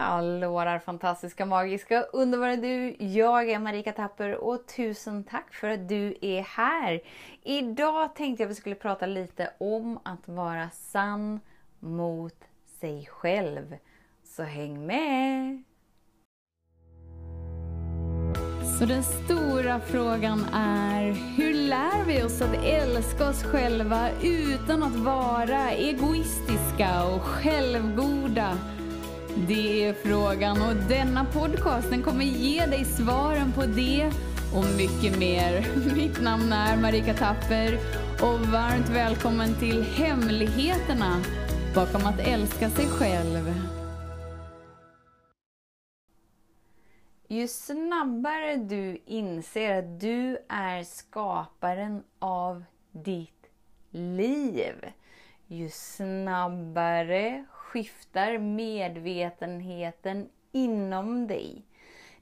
Hallå där fantastiska, magiska, underbara du! Jag är Marika Tapper och tusen tack för att du är här! Idag tänkte jag att vi skulle prata lite om att vara sann mot sig själv. Så häng med! Så den stora frågan är, hur lär vi oss att älska oss själva utan att vara egoistiska och självgoda? Det är frågan och denna podcast den kommer ge dig svaren på det och mycket mer. Mitt namn är Marika Tapper och varmt välkommen till Hemligheterna bakom att älska sig själv. Ju snabbare du inser att du är skaparen av ditt liv, ju snabbare skiftar medvetenheten inom dig.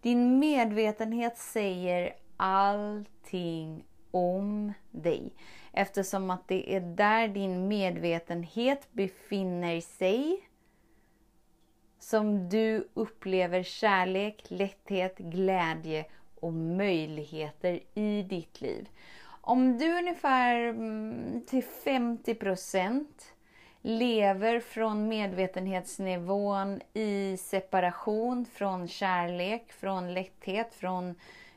Din medvetenhet säger allting om dig. Eftersom att det är där din medvetenhet befinner sig som du upplever kärlek, lätthet, glädje och möjligheter i ditt liv. Om du ungefär mm, till 50 lever från medvetenhetsnivån i separation från kärlek, från lätthet, från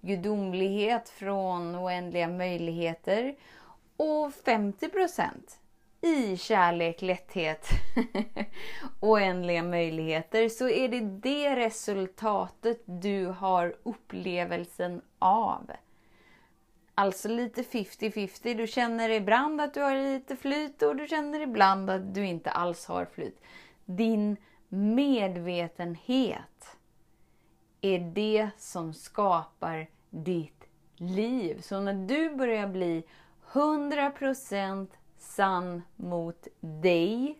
gudomlighet, från oändliga möjligheter. Och 50% i kärlek, lätthet, oändliga möjligheter så är det det resultatet du har upplevelsen av. Alltså lite 50-50. Du känner ibland att du har lite flyt och du känner ibland att du inte alls har flyt. Din medvetenhet är det som skapar ditt liv. Så när du börjar bli 100% sann mot dig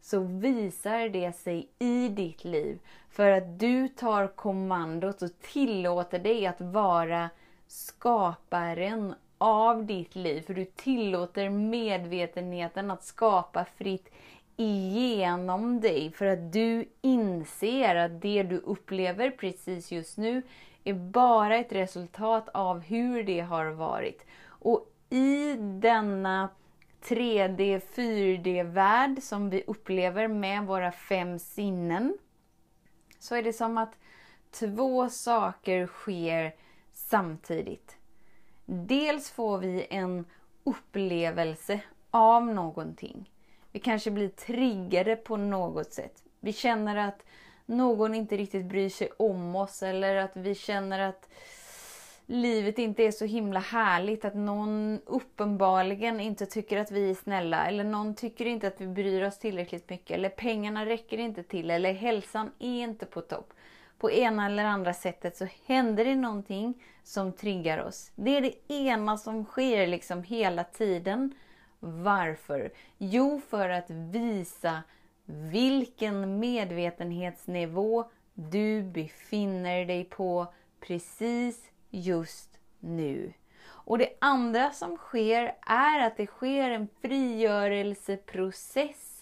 så visar det sig i ditt liv. För att du tar kommandot och tillåter dig att vara skaparen av ditt liv. För du tillåter medvetenheten att skapa fritt igenom dig. För att du inser att det du upplever precis just nu är bara ett resultat av hur det har varit. Och i denna 3D, 4D-värld som vi upplever med våra fem sinnen så är det som att två saker sker samtidigt. Dels får vi en upplevelse av någonting. Vi kanske blir triggade på något sätt. Vi känner att någon inte riktigt bryr sig om oss eller att vi känner att livet inte är så himla härligt. Att någon uppenbarligen inte tycker att vi är snälla. Eller någon tycker inte att vi bryr oss tillräckligt mycket. Eller pengarna räcker inte till. Eller hälsan är inte på topp på ena eller andra sättet så händer det någonting som triggar oss. Det är det ena som sker liksom hela tiden. Varför? Jo, för att visa vilken medvetenhetsnivå du befinner dig på precis just nu. Och det andra som sker är att det sker en frigörelseprocess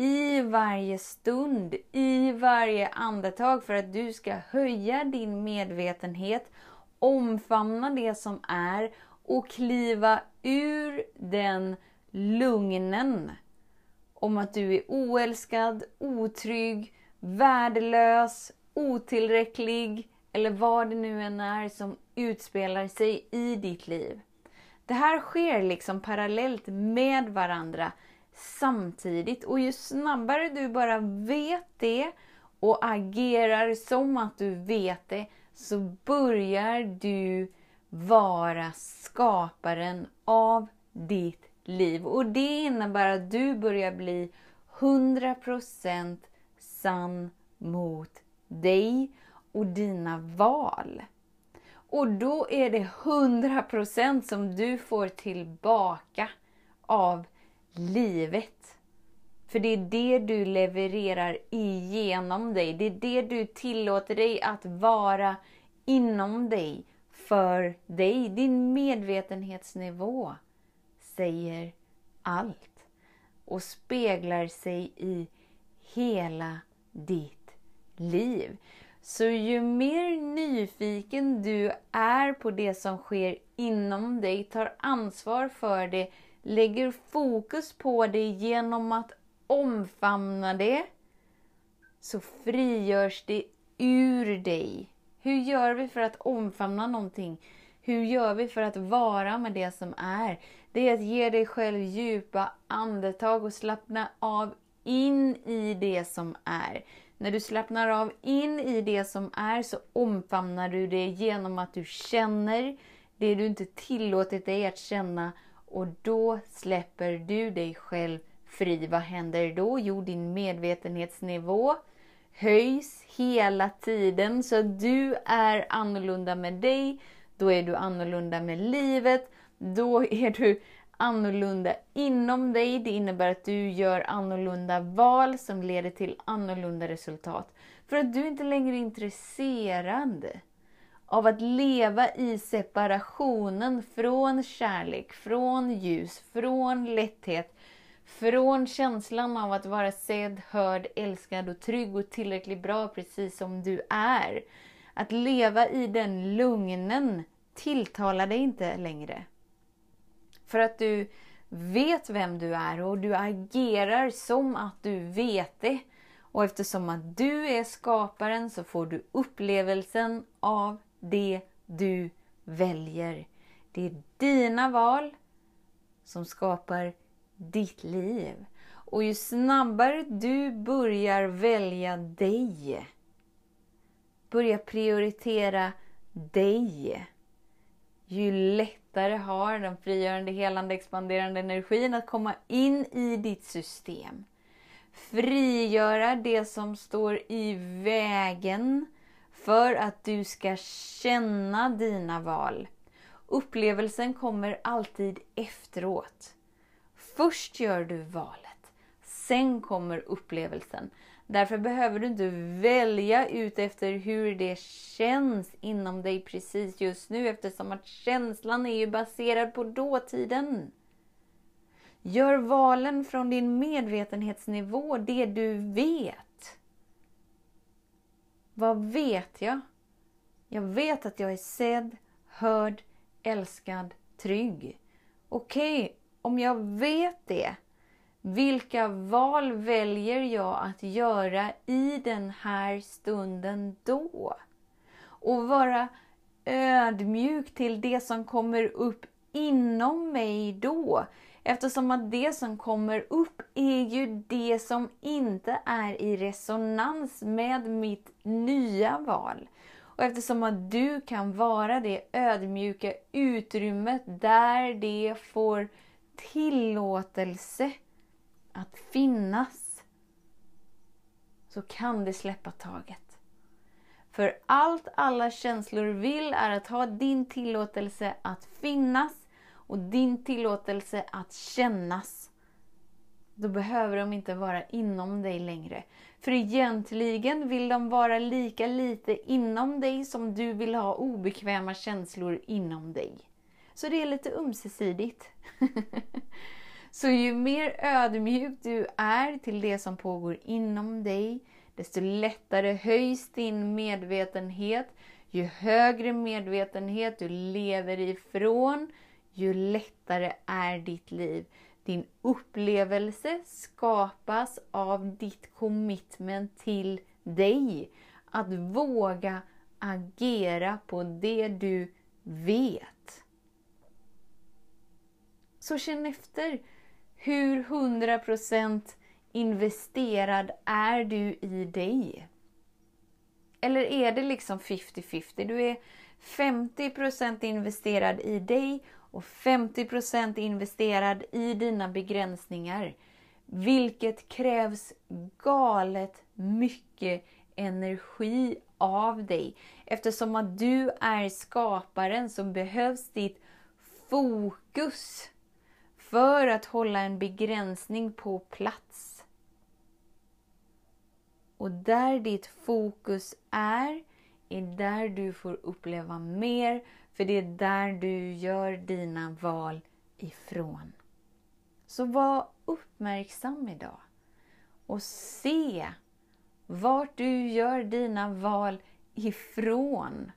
i varje stund, i varje andetag för att du ska höja din medvetenhet, omfamna det som är och kliva ur den lugnen om att du är oälskad, otrygg, värdelös, otillräcklig eller vad det nu än är som utspelar sig i ditt liv. Det här sker liksom parallellt med varandra samtidigt. Och ju snabbare du bara vet det och agerar som att du vet det, så börjar du vara skaparen av ditt liv. Och det innebär att du börjar bli 100% sann mot dig och dina val. Och då är det 100% som du får tillbaka av livet. För det är det du levererar igenom dig. Det är det du tillåter dig att vara inom dig, för dig. Din medvetenhetsnivå säger allt och speglar sig i hela ditt liv. Så ju mer nyfiken du är på det som sker inom dig, tar ansvar för det, lägger fokus på det genom att omfamna det, så frigörs det ur dig. Hur gör vi för att omfamna någonting? Hur gör vi för att vara med det som är? Det är att ge dig själv djupa andetag och slappna av in i det som är. När du slappnar av in i det som är så omfamnar du det genom att du känner det du inte tillåtit dig att känna och då släpper du dig själv fri. Vad händer då? Jo, din medvetenhetsnivå höjs hela tiden så du är annorlunda med dig. Då är du annorlunda med livet. Då är du annorlunda inom dig. Det innebär att du gör annorlunda val som leder till annorlunda resultat. För att du inte längre är intresserad av att leva i separationen från kärlek, från ljus, från lätthet, från känslan av att vara sedd, hörd, älskad och trygg och tillräckligt bra precis som du är. Att leva i den lugnen tilltalar dig inte längre. För att du vet vem du är och du agerar som att du vet det. Och eftersom att du är skaparen så får du upplevelsen av det du väljer. Det är dina val som skapar ditt liv. Och ju snabbare du börjar välja dig, börja prioritera dig, ju lättare har den frigörande, helande, expanderande energin att komma in i ditt system. Frigöra det som står i vägen för att du ska känna dina val. Upplevelsen kommer alltid efteråt. Först gör du valet, sen kommer upplevelsen. Därför behöver du inte välja ut efter hur det känns inom dig precis just nu eftersom att känslan är ju baserad på dåtiden. Gör valen från din medvetenhetsnivå, det du vet. Vad vet jag? Jag vet att jag är sedd, hörd, älskad, trygg. Okej, okay, om jag vet det, vilka val väljer jag att göra i den här stunden då? Och vara ödmjuk till det som kommer upp inom mig då. Eftersom att det som kommer upp är ju det som inte är i resonans med mitt nya val. Och eftersom att du kan vara det ödmjuka utrymmet där det får tillåtelse att finnas så kan det släppa taget. För allt alla känslor vill är att ha din tillåtelse att finnas och din tillåtelse att kännas. Då behöver de inte vara inom dig längre. För egentligen vill de vara lika lite inom dig som du vill ha obekväma känslor inom dig. Så det är lite ömsesidigt. Så ju mer ödmjuk du är till det som pågår inom dig, desto lättare höjs din medvetenhet. Ju högre medvetenhet du lever ifrån, ju lättare är ditt liv. Din upplevelse skapas av ditt commitment till dig. Att våga agera på det du vet. Så känn efter. Hur 100% investerad är du i dig? Eller är det liksom 50-50? Du är 50% investerad i dig och 50% investerad i dina begränsningar. Vilket krävs galet mycket energi av dig. Eftersom att du är skaparen så behövs ditt fokus för att hålla en begränsning på plats. Och där ditt fokus är, är där du får uppleva mer, för det är där du gör dina val ifrån. Så var uppmärksam idag och se vart du gör dina val ifrån.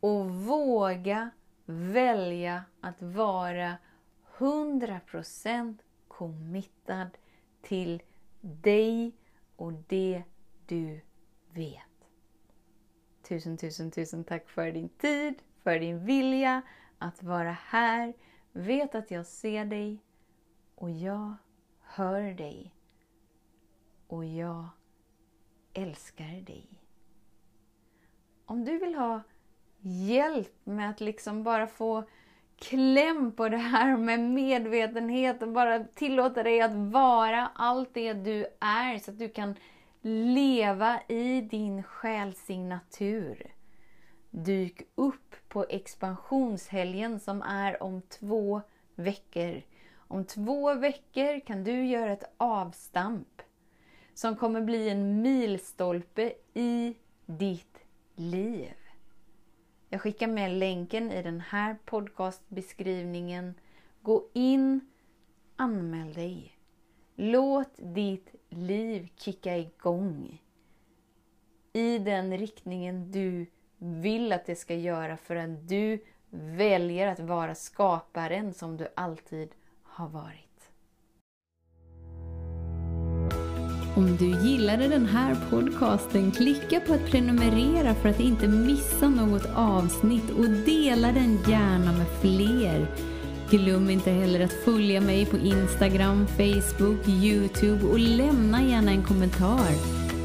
Och våga välja att vara 100% committad till dig och det du vet. Tusen, tusen, tusen tack för din tid, för din vilja att vara här. Vet att jag ser dig och jag hör dig. Och jag älskar dig. Om du vill ha hjälp med att liksom bara få kläm på det här med medvetenhet och bara tillåta dig att vara allt det du är så att du kan leva i din själssignatur. Dyk upp på expansionshelgen som är om två veckor. Om två veckor kan du göra ett avstamp som kommer bli en milstolpe i ditt liv. Jag skickar med länken i den här podcastbeskrivningen. Gå in, anmäl dig. Låt ditt liv kicka igång i den riktningen du vill att det ska göra för att du väljer att vara skaparen som du alltid har varit. Om du gillade den här podcasten, klicka på att prenumerera för att inte missa något avsnitt och dela den gärna med fler. Glöm inte heller att följa mig på Instagram, Facebook, Youtube och lämna gärna en kommentar.